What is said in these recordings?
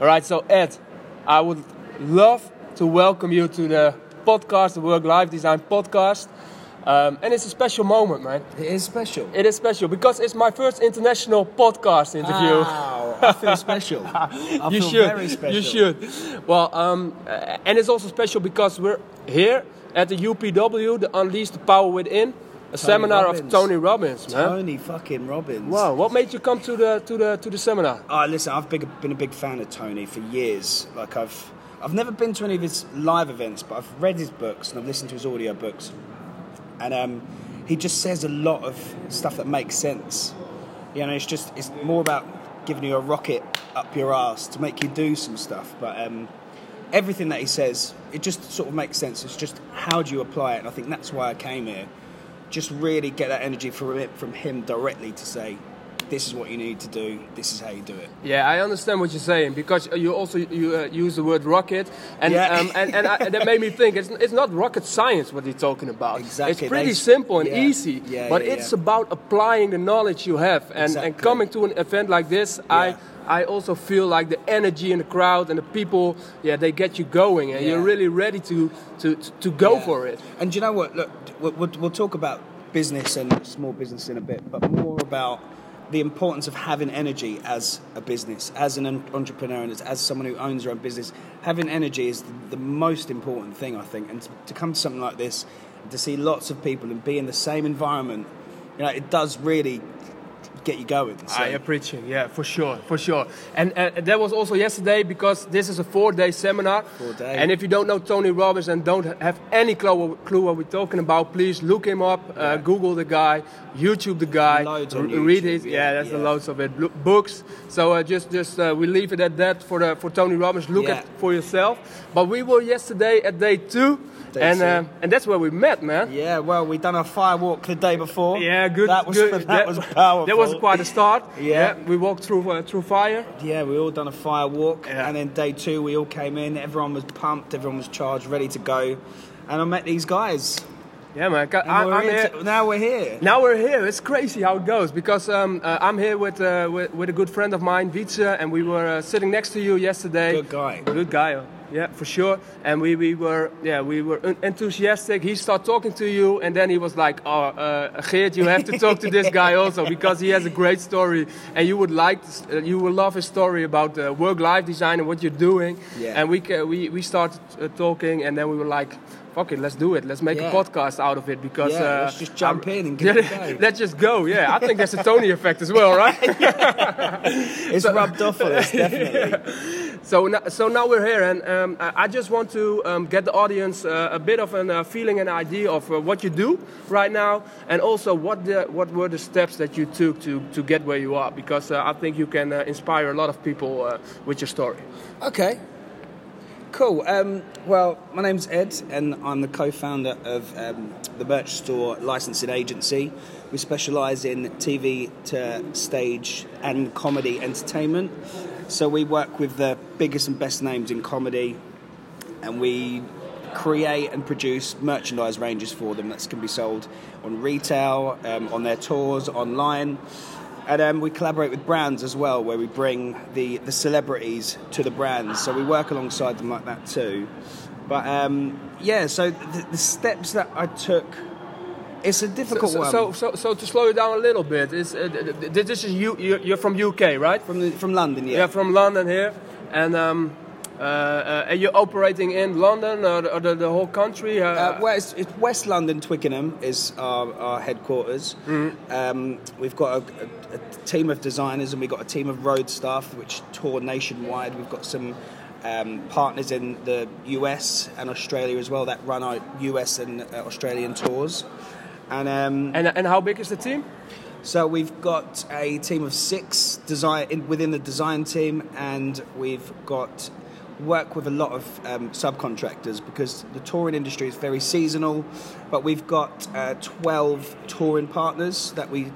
All right, so Ed, I would love to welcome you to the podcast, the Work Life Design podcast. Um, and it's a special moment, man. It is special. It is special because it's my first international podcast interview. Wow, I feel special. I you feel should. very special. You should. Well, um, and it's also special because we're here at the UPW, the Unleash the Power Within, a seminar Robbins. of Tony Robbins, man. Tony fucking Robbins. Wow, what made you come to the to the to the seminar? Oh, listen, I've big, been a big fan of Tony for years. Like I've, I've never been to any of his live events, but I've read his books and I've listened to his audio books, and um, he just says a lot of stuff that makes sense. You know, it's just it's more about giving you a rocket up your ass to make you do some stuff, but. Um, Everything that he says, it just sort of makes sense. It's just how do you apply it, and I think that's why I came here. Just really get that energy from it, from him directly to say, "This is what you need to do. This is how you do it." Yeah, I understand what you're saying because you also you uh, use the word rocket, and Yeah. um, and, and I, that made me think it's, it's not rocket science what you're talking about. Exactly, It's pretty they- simple and yeah, easy, yeah, but it's about applying the knowledge you have and, and coming to an event like this. I I also feel like the energy in the crowd and the people, yeah, they get you going, and you're really ready to to to go Yeah. for it. And do you know what? Look, we'll, we'll, we'll talk about business and small business in a bit, but more about the importance of having energy as a business, as an entrepreneur, and as, as someone who owns their own business. Having energy is the, the most important thing, I think. And to, to come to something like this, to see lots of people and be in the same environment, you know, it does really get you going. So, I appreciate, yeah, for sure, for sure. And uh, that was also yesterday because this is a four-day seminar. Four-day. And if you don't know Tony Robbins and don't have any clue, clue what we're talking about, please look him up, uh, Google the guy, YouTube the guy, Loads on r- read YouTube, it. Yeah, yeah, there's yeah. loads of it. Books. So uh, just, just uh, we leave it at that for the for Tony Robbins. Look Yeah. at for yourself. But we were yesterday at day two, Day and uh, and that's where we met, man. Yeah, well, we done a fire walk the day before. Yeah, good. That was good. that, was powerful. That was quite a start. Yeah. we walked through uh, through fire. Yeah, we all done a fire walk, Yeah. and then day two we all came in. Everyone was pumped, everyone was charged, ready to go, and I met these guys. Yeah, man. I, we're I'm here here. now we're here. Now we're here. It's crazy how it goes because um, uh, I'm here with, uh, with with a good friend of mine, Wietse, and we were uh, sitting next to you yesterday. Good guy. Good guy. Uh, Yeah, for sure. And we, we were yeah we were enthusiastic. He started talking to you, and then he was like, "Oh, uh, Geert, you have to talk to this guy also because he has a great story, and you would like this- uh, you will love his story about uh, work-life design and what you're doing." Yeah. And we ca- we we started uh, talking, and then we were like. Fuck it, let's do it. Let's make Yeah. a podcast out of it because Yeah, uh, let's just jump I- in and it a. Let's just go. Yeah, I think there's a Tony effect as well, right? It's rubbed off on us, definitely. so, now, so now we're here, and um, I just want to um, get the audience uh, a bit of a uh, feeling and idea of uh, what you do right now, and also what the what were the steps that you took to to get where you are, because uh, I think you can uh, inspire a lot of people uh, with your story. Okay. Cool. Um, well, my name's Ed, and I'm the co-founder of um, the Birch Store Licensing Agency. We specialise in TV to stage and comedy entertainment. So we work with the biggest and best names in comedy, and we create and produce merchandise ranges for them that can be sold on retail, um, on their tours, online. And um, we collaborate with brands as well, where we bring the, the celebrities to the brands. So we work alongside them like that too. But um, yeah, so the, the steps that I took, it's a difficult so, one. so, so, so to slow it down a little bit, is uh, th- th- this is you? You're you're from UK, right? from the, from London, yeah. Yeah, from London here, and um, uh, uh, are you operating in London or, the- or the, the whole country? Uh, Uh, well, it's, it's West London, Twickenham is our, our headquarters. Um, we've got a, a, a team of designers and we've got a team of road staff which tour nationwide. We've got some um, partners in the US and Australia as well that run our US and uh, Australian tours. And um, and and how big is the team? so we've got a team of six design in, within the design team, and we've got work with a lot of um, subcontractors because the touring industry is very seasonal. But we've got uh, twelve touring partners that we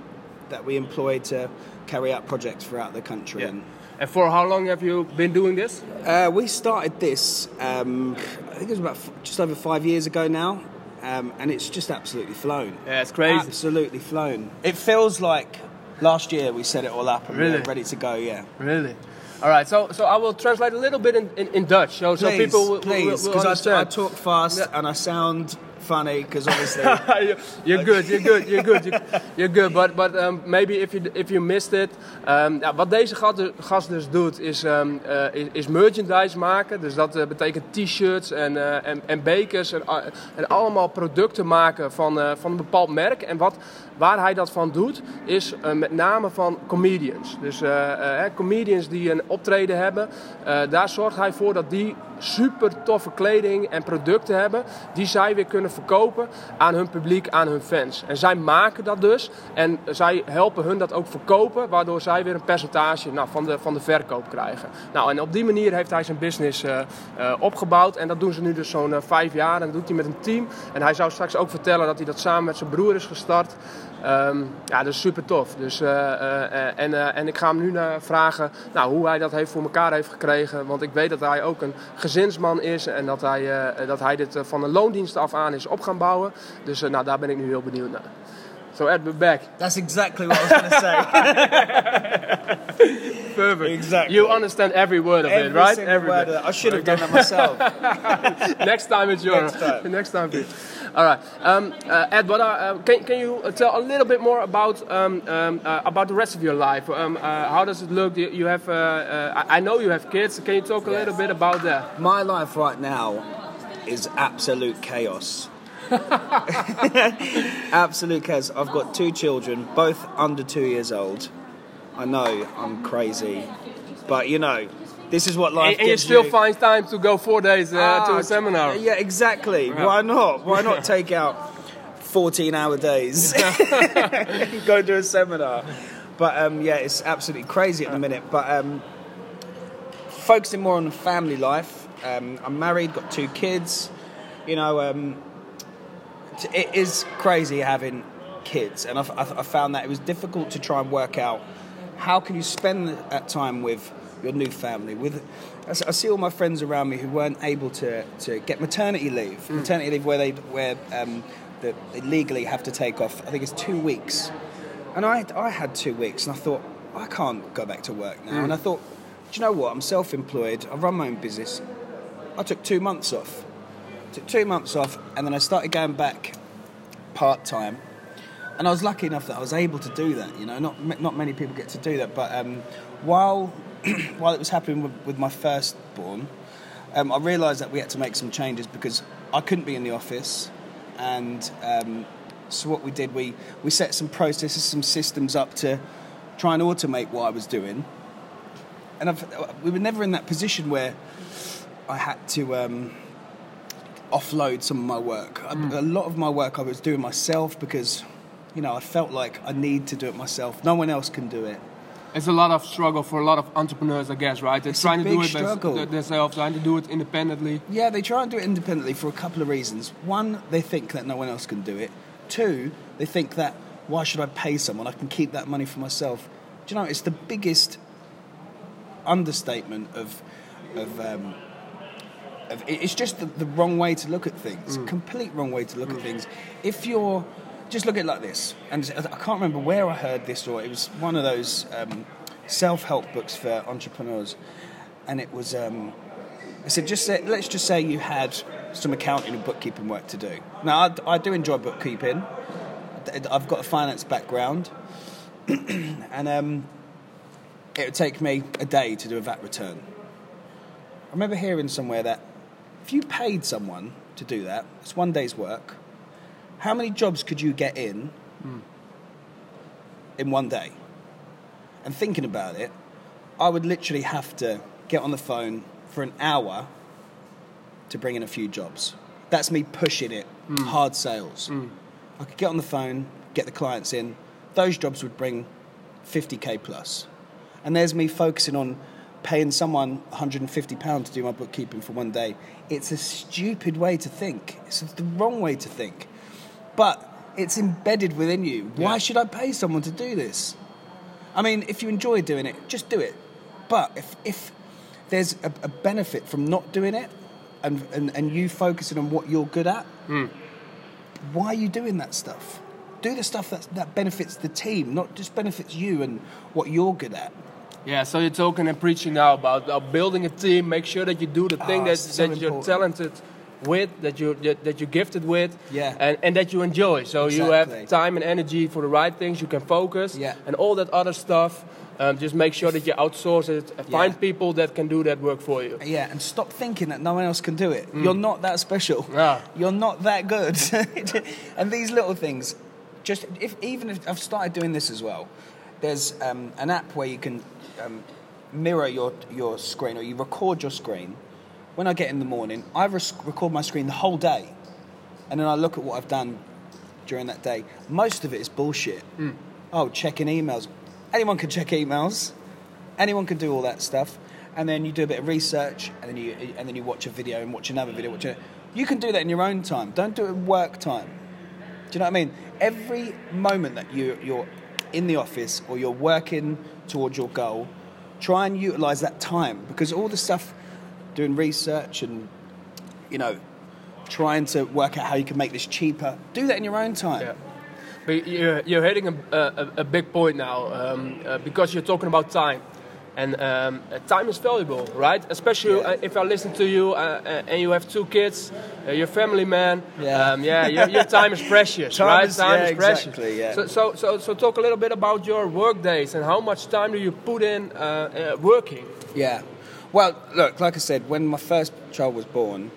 that we employ to carry out projects throughout the country. And, And for how long have you been doing this? uh, we started this, um, I think it was about f- just over five years ago now, um, and it's just absolutely flown. Yeah, it's crazy. Absolutely flown. It feels like last year we set it all up and Really? we're ready to go. Yeah. Really? All right, so so I will translate a little bit in, in, in Dutch, so, so people will, please, because I, I talk fast Yeah. and I sound funny because obviously. you're, good, you're good, you're good, you're, you're good. But, but um, maybe if you, if you missed it. Um, ja, wat deze gast, dus doet, is, um, uh, is, is merchandise maken. Dus dat uh, betekent t-shirts en, uh, en, en bekers en, en allemaal producten maken van, van een bepaald merk. En wat, waar hij dat van doet, is met name van comedians. Dus comedians die een optreden hebben, daar zorgt hij voor dat die super toffe kleding en producten hebben, die zij weer kunnen verkopen aan hun publiek, aan hun fans. En zij maken dat dus en zij helpen hun dat ook verkopen, waardoor zij weer een percentage nou, van, de, van de verkoop krijgen. Nou, en op die manier heeft hij zijn business uh, uh, opgebouwd en dat doen ze nu dus zo'n uh, vijf jaar en dat doet hij met een team. En hij zou straks ook vertellen dat hij dat samen met zijn broer is gestart. Um, ja, dat is super tof. Dus, uh, uh, en, uh, en ik ga hem nu naar vragen nou, hoe hij dat heeft voor elkaar heeft gekregen. Want ik weet dat hij ook een gezinsman is en dat hij, dat hij dit van een loondienst af aan is op gaan bouwen. Dus nou, daar ben ik nu heel benieuwd naar. So Ed, we're back. That's exactly what I was going to say. Perfect. Exactly. You understand every word of Every it, right? every word. I should have done that myself. Next time it's yours. Next time. Next time, please. All right, um, uh, Ed. What are, uh, can can you tell a little bit more about um, um, uh, about the rest of your life? Um, uh, how does it look? You, you have, uh, uh, I I know you have kids. Can you talk a little bit about that? My life right now is absolute chaos. absolute chaos. I've got two children, both under two years old. I know I'm crazy, but you know, this is what life And, and you still you. find time to go four days uh, to Ah, a seminar. Yeah, exactly. Why not? Why not take out 14 hour days? Go to a seminar. But um, yeah, it's absolutely crazy at the minute. But um, focusing more on family life. Um, I'm married, got two kids. You know, um, it is crazy having kids, and I've I found that it was difficult to try and work out how can you spend that time with your new family. With I see all my friends around me who weren't able to, to get maternity leave, maternity leave where they where um, that they legally have to take off. I think it's two weeks, and I I had two weeks, and I thought I can't go back to work now, and I thought, do you know what? I'm self-employed. I run my own business. I took two months off. Took two months off, and then I started going back part time. And I was lucky enough that I was able to do that. You know, not not many people get to do that. But um, while while it was happening with, with my firstborn, um, I realised that we had to make some changes because I couldn't be in the office, and um, so what we did, we we set some processes, some systems up to try and automate what I was doing. And I've, we were never in that position where I had to. Um, offload some of my work. A- A lot of my work I was doing myself because, you know, I felt like I need to do it myself. No one else can do it. It's a lot of struggle for a lot of entrepreneurs, I guess, right? They're It's trying to do it struggle. themselves, trying to do it independently. Yeah, they try and do it independently for a couple of reasons. One, they think that no one else can do it. Two, they think that why should I pay someone? I can keep that money for myself. Do you know, it's the biggest understatement of, of, um, of it's just the, the wrong way to look at things. Complete wrong way to look at things. If you're just look at it like this, and I can't remember where I heard this, or it was one of those um, self-help books for entrepreneurs, and it was. Um, I said, just say, let's just say you had some accounting and bookkeeping work to do. Now, I, I do enjoy bookkeeping. I've got a finance background, and um, it would take me a day to do a VAT return. I remember hearing somewhere that if you paid someone to do that, it's one day's work. How many jobs could you get in in one day? And thinking about it, I would literally have to get on the phone for an hour to bring in a few jobs. That's me pushing it, mm. hard sales. Mm. I could get on the phone, get the clients in. Those jobs would bring 50k plus. And there's me focusing on paying someone 150 pounds to do my bookkeeping for one day. It's a stupid way to think. It's the wrong way to think. But it's embedded within you. Why should I pay someone to do this? I mean, if you enjoy doing it, just do it. But if, if there's a, a benefit from not doing it and, and, and you focusing on what you're good at, why are you doing that stuff? Do the stuff that, that benefits the team, not just benefits you and what you're good at. Yeah, so you're talking and preaching now about uh, building a team. Make sure that you do the thing Oh, that, so that you're talented with, that you that, that you're gifted with, Yeah. and, and that you enjoy. So you have time and energy for the right things. You can focus, Yeah. and all that other stuff. Um, just make sure that you outsource it. and Find Yeah. people that can do that work for you. Yeah, and stop thinking that no one else can do it. You're not that special. Ah. You're not that good. and these little things, just if even if I've started doing this as well. There's um, an app where you can um, mirror your your screen or you record your screen. When I get in the morning, I res- record my screen the whole day, and then I look at what I've done during that day. Most of it is bullshit. Hmm. Oh, checking emails. Anyone can check emails. Anyone can do all that stuff, and then you do a bit of research, and then you and then you watch a video and watch another video. Watch a, you can do that in your own time. Don't do it in work time. Do you know what I mean? Every moment that you you're in the office or you're working towards your goal, try and utilize that time because all the stuff, doing research and you know, trying to work out how you can make this cheaper. Do that in your own time. Yeah. But you're, you're hitting a, a, a big point now um, uh, because you're talking about time. And um, uh, time is valuable, right? Especially Yeah. uh, if I listen to you uh, uh, and you have two kids, uh, you're family man. Yeah. um, yeah your, your time is precious, Time right? is- time yeah, is precious. exactly, yeah. So, so, so, so, talk a little bit about your work days and how much time do you put in uh, uh, working? Yeah. Well, look, like I said, when my first child was born,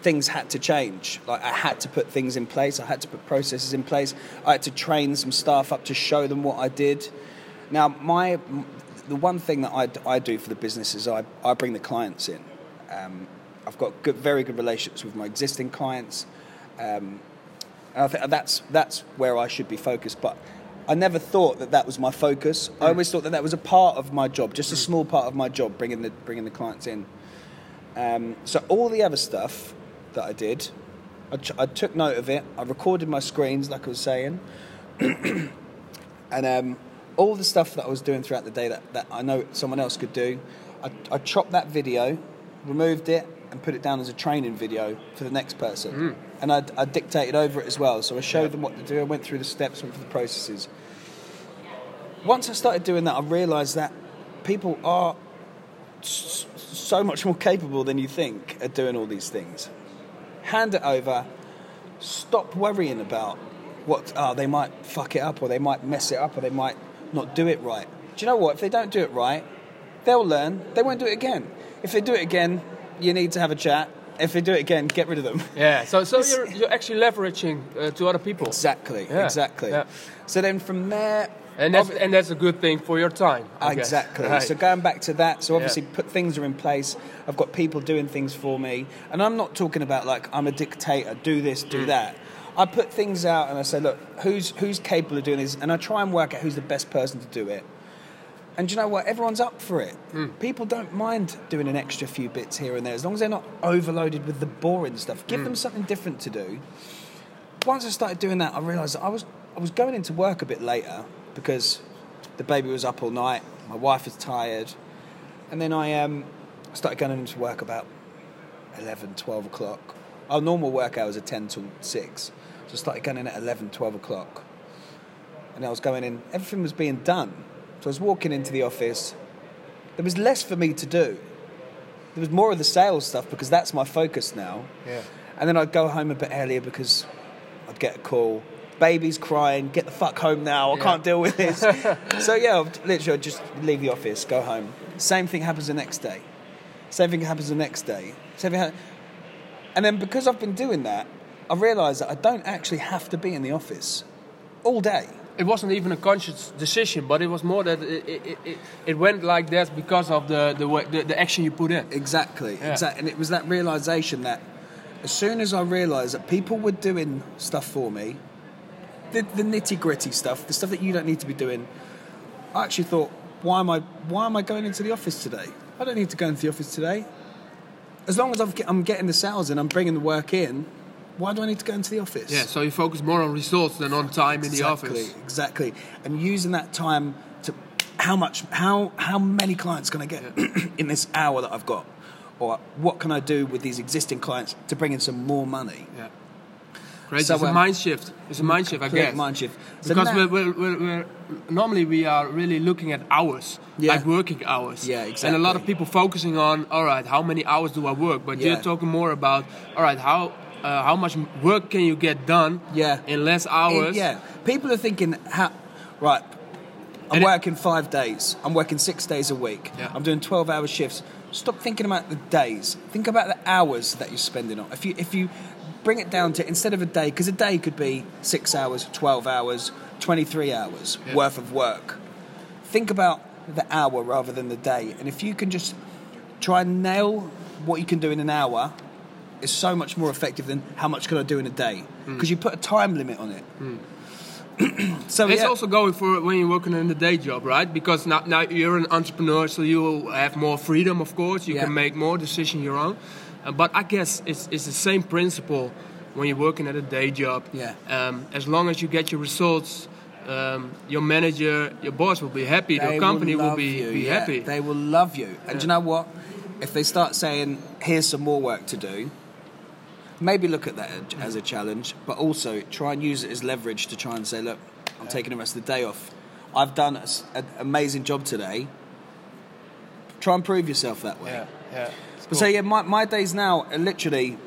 things had to change. Like I had to put things in place. I had to put processes in place. I had to train some staff up to show them what I did. Now, my the one thing that I, I do for the business is I, I bring the clients in. Um, I've got good, very good relationships with my existing clients. Um, and I think that's that's where I should be focused. But I never thought that that was my focus. I always thought that that was a part of my job, just a small part of my job, bringing the bringing the clients in. Um, so all the other stuff that I did, I, ch- I took note of it. I recorded my screens, like I was saying, and um, all the stuff that I was doing throughout the day that, that I know someone else could do. I, I chopped that video, removed it, and put it down as a training video for the next person. Hmm. And I, I dictated over it as well. So I showed them what to do. I went through the steps, went through the processes. Once I started doing that, I realised that people are s- so much more capable than you think at doing all these things. Hand it over. Stop worrying about what oh, they might fuck it up or they might mess it up or they might not do it right. Do you know what? If they don't do it right, they'll learn. They won't do it again. If they do it again, you need to have a chat. If they do it again, get rid of them. Yeah. So, so you're, you're actually leveraging uh, to other people. Exactly. Yeah, Exactly. yeah. So then from there, And that's, and that's a good thing for your time. I. Exactly. Right. So going back to that, so obviously Yeah. put things are in place. I've got people doing things for me, and I'm not talking about like I'm a dictator. Do this, do Mm. that. I put things out and I say, look, who's who's capable of doing this, and I try and work out who's the best person to do it. And you know what? Everyone's up for it. Mm. People don't mind doing an extra few bits here and there, as long as they're not overloaded with the boring stuff. Mm. Give them something different to do. Once I started doing that, I realised I was I was going into work a bit later because the baby was up all night. My wife was tired, and then I um, started going into work about 11, 12 o'clock. Our normal work hours are 10 till 6. So I started going in at 11, 12 o'clock. And I was going in, everything was being done. So I was walking into the office. There was less for me to do. There was more of the sales stuff because that's my focus now. Yeah. And then I'd go home a bit earlier because I'd get a call. Baby's crying, get the fuck home now, I Yeah. can't deal with this. so yeah, I'd literally I'd just leave the office, go home. Same thing happens the next day. Same thing happens the next day. Same thing ha- and then because I've been doing that, I realised that I don't actually have to be in the office all day. It wasn't even a conscious decision, but it was more that it, it, it, it went like that because of the, the, way, the, the action you put in. Exactly, Yeah. exactly. And it was that realization that as soon as I realized that people were doing stuff for me, the, the nitty gritty stuff, the stuff that you don't need to be doing, I actually thought, why am I why am I going into the office today? I don't need to go into the office today. As long as get- I'm getting the sales in, I'm bringing the work in. Why do I need to go into the office? Yeah, so you focus more on results than on time in the office. Exactly, exactly. and using that time to how much, how how many clients can I get in this hour that I've got, or what can I do with these existing clients to bring in some more money? Yeah. Great. So, it's a um, mind shift. It's a mind shift, I guess. mind shift. So Because now- we're, we're, we're, normally we are really looking at hours, Yeah. like working hours. Yeah, And a lot of people focusing on, all right, how many hours do I work? But Yeah. you're talking more about, all right, how uh, how much work can you get done Yeah. in less hours? Yeah, people are thinking, how, right, I'm And it- working five days, I'm working six days a week, Yeah. I'm doing 12 hour shifts. Stop thinking about the days, think about the hours that you're spending on. If you, if you bring it down to, instead of a day, because a day could be six hours, 12 hours, 23 hours Yeah. worth of work, think about the hour rather than the day. And if you can just try and nail what you can do in an hour, is so much more effective than how much can I do in a day because you put a time limit on it. so It's yeah, also going for when you're working in the day job, right? Because now, now you're an entrepreneur, so you will have more freedom, of course. You Yeah. can make more decisions your own. Uh, but I guess it's, it's the same principle when you're working at a day job. Yeah. Um, as long as you get your results, um, your manager, your boss will be happy. they Your company will, love be, you, be yeah. happy. They will love you. And do you know what? If they start saying, "Here's some more work to do," maybe look at that as a challenge, but also try and use it as leverage to try and say, "Look, I'm taking the rest of the day off. I've done an amazing job today. Try and prove yourself that way." yeah, yeah. It's But cool. so yeah, my, my days now are literally,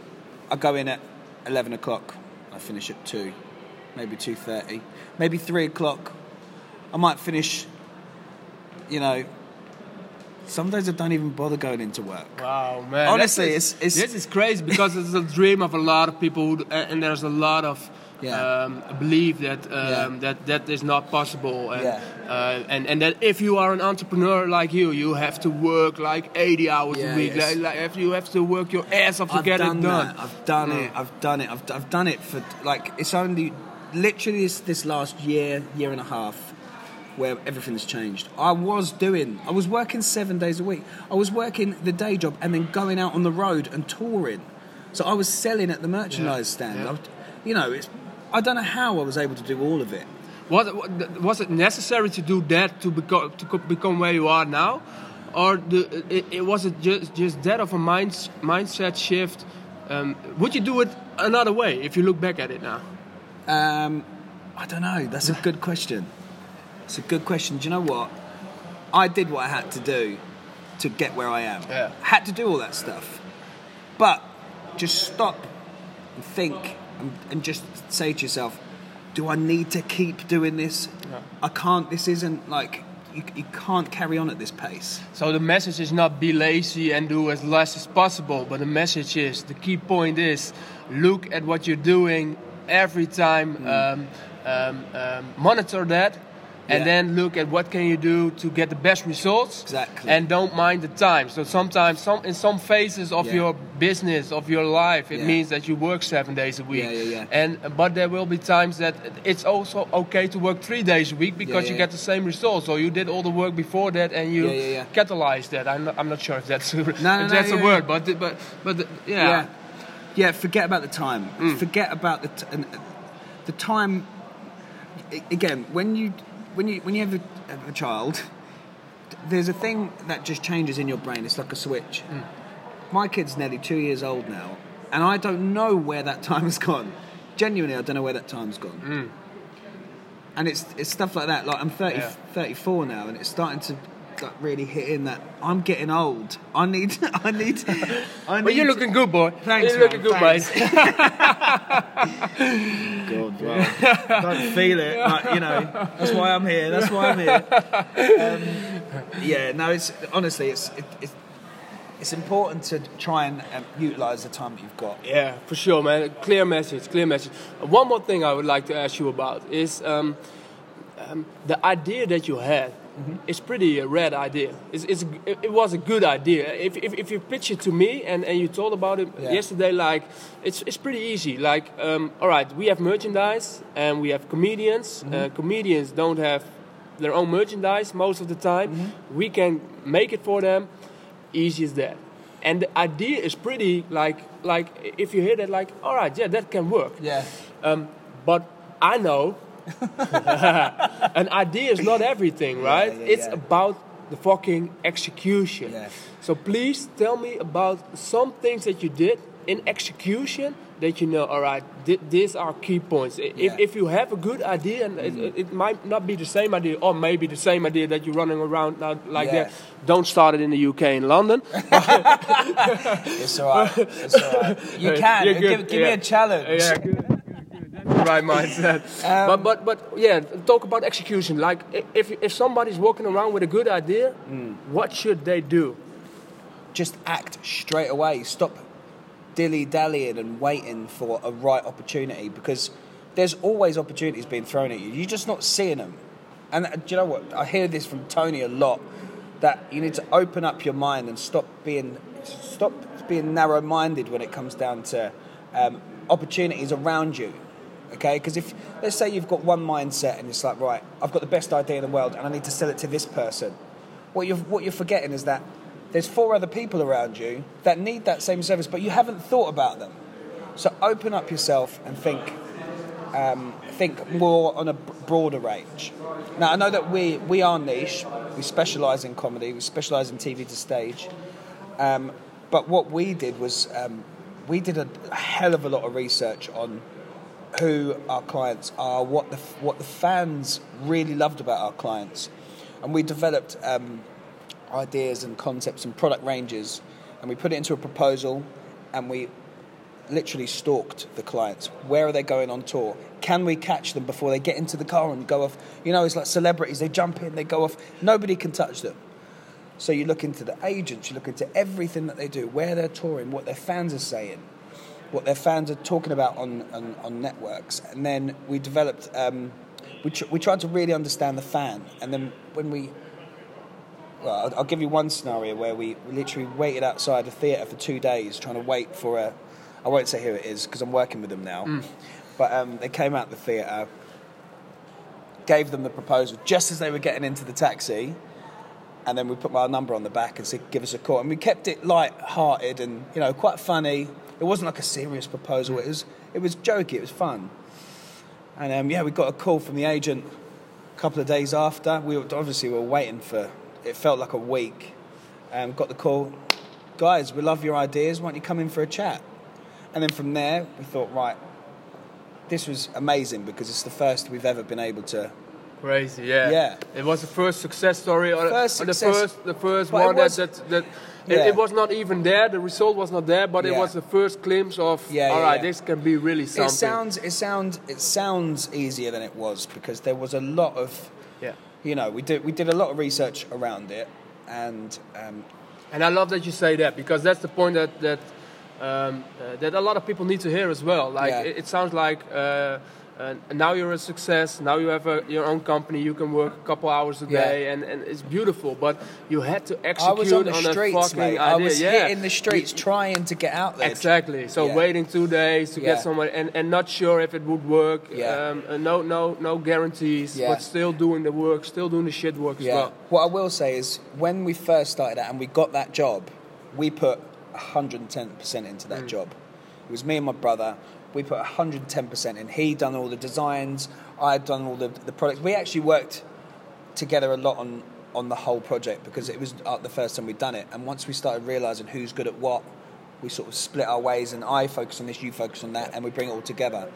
I go in at eleven o'clock, I finish at two, maybe two thirty, maybe three o'clock. I might finish. You know, some days I don't even bother going into work. Wow, man! Honestly, That's- it's- it's- this is crazy because it's a dream of a lot of people, who, and there's a lot of Yeah. um, belief that um, Yeah. that that is not possible, and, Yeah. uh, and and that if you are an entrepreneur like you, you have to work like 80 hours Yeah, a week. yes. Like, like if you have to work your ass off to I've get done it done. that. I've done it. I've done it. I've, I've done it for like it's only literally this, this last year, year and a half, where everything's changed. I was doing. I was working seven days a week. I was working the day job and then going out on the road and touring. So I was selling at the merchandise Yeah, stand. yeah. I, you know, it's. I don't know how I was able to do all of it. Was it, was it necessary to do that to become to become where you are now, or the, it, it was it just just that of a mind, mindset shift? Um, would you do it another way if you look back at it now? Um, I don't know. That's a good question. It's a good question. Do you know what? I did what I had to do to get where I am. Yeah. Had to do all that stuff. But just stop and think and, and just say to yourself, do I need to keep doing this? Yeah. I can't. This isn't like. You, you can't carry on at this pace. So the message is not be lazy and do as less as possible, but the message is the key point is look at what you're doing every time, um, um, um, monitor that, and Yeah. then look at what can you do to get the best results. Exactly. And don't mind the time. So sometimes, some in some phases of Yeah. your business of your life, it Yeah. means that you work seven days a week. Yeah, yeah, yeah. And but there will be times that it's also okay to work three days a week because you get the same results. So you did all the work before that, and you catalyze that. I'm not, I'm not sure if that's no, if no, that's yeah, a word, but but but yeah. yeah, yeah. Forget about the time. Mm. Forget about the t- and, uh, the time. Again, when you when you when you have a, a child, there's a thing that just changes in your brain. It's like a switch. Mm. My kid's nearly two years old now, and I don't know where that time has gone. Genuinely, I don't know where that time's gone. Mm. And it's it's stuff like that. Like I'm 30, Yeah. 34 now, and it's starting to like really hitting that I'm getting old. I need I need. I But you're looking good, boy. Thanks, You're looking good, mate. God, well, don't feel it. Like, you know, that's why I'm here. That's why I'm here. Um, yeah, no, it's honestly, it's it, it's it's important to try and um, utilize the time that you've got. Yeah, for sure, man. Clear message, clear message. One more thing I would like to ask you about is um, um, the idea that you had. It's pretty a rad idea. It's, it's, it, was a good idea. If, if, if you pitch it to me and, and you told about it Yeah. yesterday, like it's, it's pretty easy. Like, um, all right, we have merchandise and we have comedians. Uh, comedians don't have their own merchandise most of the time. We can make it for them. Easy as that. And the idea is pretty like like if you hear that like all right yeah that can work. Yeah, Um, but I know an idea is not everything, right? yeah, it's yeah. about the fucking execution. Yeah. So please tell me about some things that you did in execution that you know, all right, th- these are key points. I- Yeah. If, if you have a good idea, and it, mm-hmm. it might not be the same idea, or maybe the same idea that you're running around now like Yeah. that, don't start it in the UK in London. It's all right. It's all right. You can. Give, give me a challenge. Yeah, good, good, good. That's the right mindset. Um, but but but yeah, talk about execution. Like if if somebody's walking around with a good idea, Mm. what should they do? Just act straight away. Stop dilly dallying and waiting for a right opportunity because there's always opportunities being thrown at you. You're just not seeing them. And uh, do you know what? I hear this from Tony a lot that you need to open up your mind and stop being stop being narrow minded when it comes down to um, opportunities around you. Okay, because if let's say you've got one mindset and it's like right, I've got the best idea in the world and I need to sell it to this person. What you're what you're forgetting is that there's four other people around you that need that same service, but you haven't thought about them. So open up yourself and think um, think more on a broader range. Now I know that we we are niche. We specialise in comedy. We specialise in TV to stage. Um, but what we did was um, we did a, a hell of a lot of research on who our clients are, what the what the fans really loved about our clients, and we developed um, ideas and concepts and product ranges, and we put it into a proposal, and we literally stalked the clients. Where are they going on tour? Can we catch them before they get into the car and go off? You know, it's like celebrities. They jump in, they go off. Nobody can touch them. So you look into the agents, you look into everything that they do, where they're touring, what their fans are saying, what their fans are talking about on, on, on networks. And then we developed, um, we, tr- we tried to really understand the fan. And then when we, well, I'll, I'll give you one scenario where we literally waited outside a theatre for two days trying to wait for a, I won't say who it is because I'm working with them now, but um, they came out the theatre, gave them the proposal just as they were getting into the taxi and then we put my number on the back and said, "Give us a call." And we kept it light-hearted and you know quite funny. It wasn't like a serious proposal. It was it was jokey. It was fun. And um, yeah, we got a call from the agent a couple of days after. We were, obviously we were waiting for. It felt like a week. Um, got the call, guys. We love your ideas. Why don't you come in for a chat? And then from there, we thought, right, this was amazing because it's the first we've ever been able to Crazy, yeah. Yeah. It was the first success story, or, First or the success- first, the first one was- that that, that Yeah. it, it was not even there. The result was not there, but it was the first glimpse of. Yeah, all yeah, right, yeah. this can be really something. It sounds it sounds it sounds easier than it was because there was a lot of Yeah. you know we did we did a lot of research around it and um, And I love that you say that because that's the point that that um, uh, that a lot of people need to hear as well. Like Yeah. it, it sounds like uh, uh, now you're a success. Now you have a, your own company. You can work a couple hours a Yeah. day, and, and it's beautiful. But you had to I execute was on the a streets, fucking mate. idea. I was yeah. hitting the streets trying to get out there. Exactly. So Yeah. waiting two days to Yeah. get somewhere and, and not sure if it would work. Yeah. Um, no no no guarantees. Yeah. But still doing the work, still doing the shit work as Yeah. well. What I will say is when we first started out and we got that job, we put 110% into that job. It was me and my brother. We put 110% in. He done all the designs. I had done all the, the products. We actually worked together a lot on, on the whole project because it was uh, the first time we'd done it. And once we started realising who's good at what, we sort of split our ways and I focus on this, you focus on that, and we bring it all together.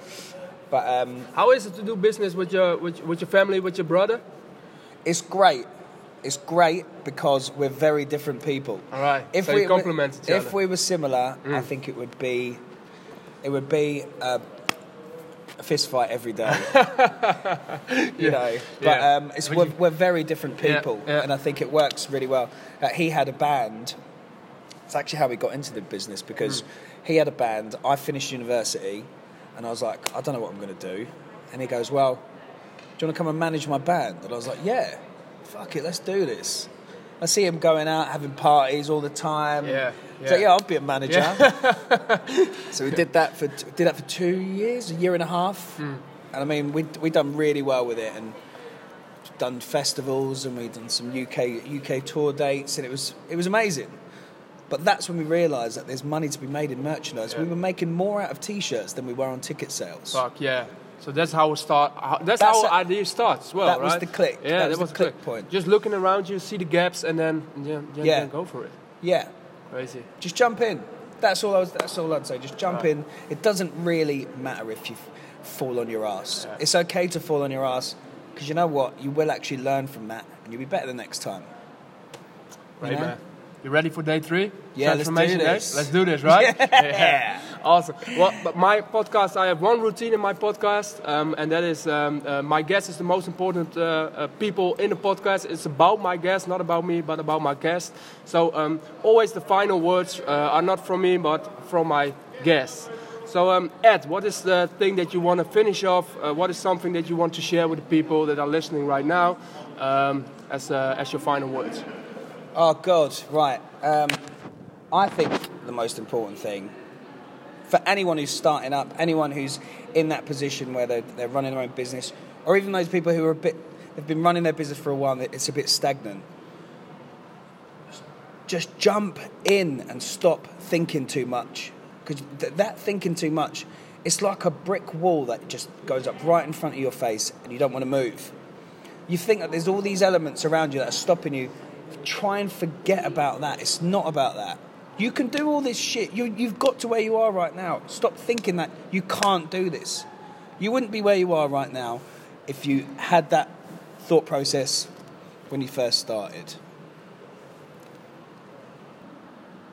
But um, How is it to do business with your with, with your family, with your brother? It's great. It's great because we're very different people. All right. If So we complement each if other. we were similar, I think it would be it would be a, a fist fight every day. you know, but Yeah. um, it's we're, we're very different people, yeah. and I think it works really well. Uh, he had a band. It's actually how we got into the business because Hmm. he had a band. I finished university, and I was like, I don't know what I'm going to do. And he goes, Well, do you want to come and manage my band? And I was like, Yeah, fuck it, let's do this. I see him going out having parties all the time. Yeah, So yeah. yeah, I'll be a manager. so we did that for did that for two years, a year and a half. Hmm. And I mean, we we done really well with it, and done festivals, and we done some UK UK tour dates, and it was it was amazing. But that's when we realised that there's money to be made in merchandise. We were making more out of T-shirts than we were on ticket sales. Fuck yeah. So that's how it start. How, that's, That's how a- idea starts. as Well, that was the click. Yeah, That was the click point. Just looking around you, see the gaps, and then yeah, yeah, Yeah. then go for it. Yeah, Crazy. just jump in. That's all I was. That's all I'd say. Just jump in. It doesn't really matter if you fall on your ass. Yeah. It's okay to fall on your ass because you know what? You will actually learn from that, and you'll be better the next time. Right, You know? man. You ready for day three? Yeah, let's do Transformation day? this. Let's do this, right? Yeah. Awesome. Well, but my podcast, I have one routine in my podcast, um, and that is um, uh, my guest is the most important uh, uh, people in the podcast. It's about my guest, not about me, but about my guest. So um, always the final words uh, are not from me, but from my guest. So um, Ed, what is the thing that you want to finish off? Uh, what is something that you want to share with the people that are listening right now um, as, uh, as your final words? Oh God, right. Um, I think the most important thing for anyone who's starting up, anyone who's in that position where they're, they're running their own business, or even those people who are a bit, they've been running their business for a while, it's a bit stagnant. Just jump in and stop thinking too much, because th- that thinking too much, it's like a brick wall that just goes up right in front of your face, and you don't want to move. You think that there's all these elements around you that are stopping you. Try and forget about that. It's not about that. You can do all this shit. You, you've got to where you are right now. Stop thinking that you can't do this. You wouldn't be where you are right now if you had that thought process when you first started.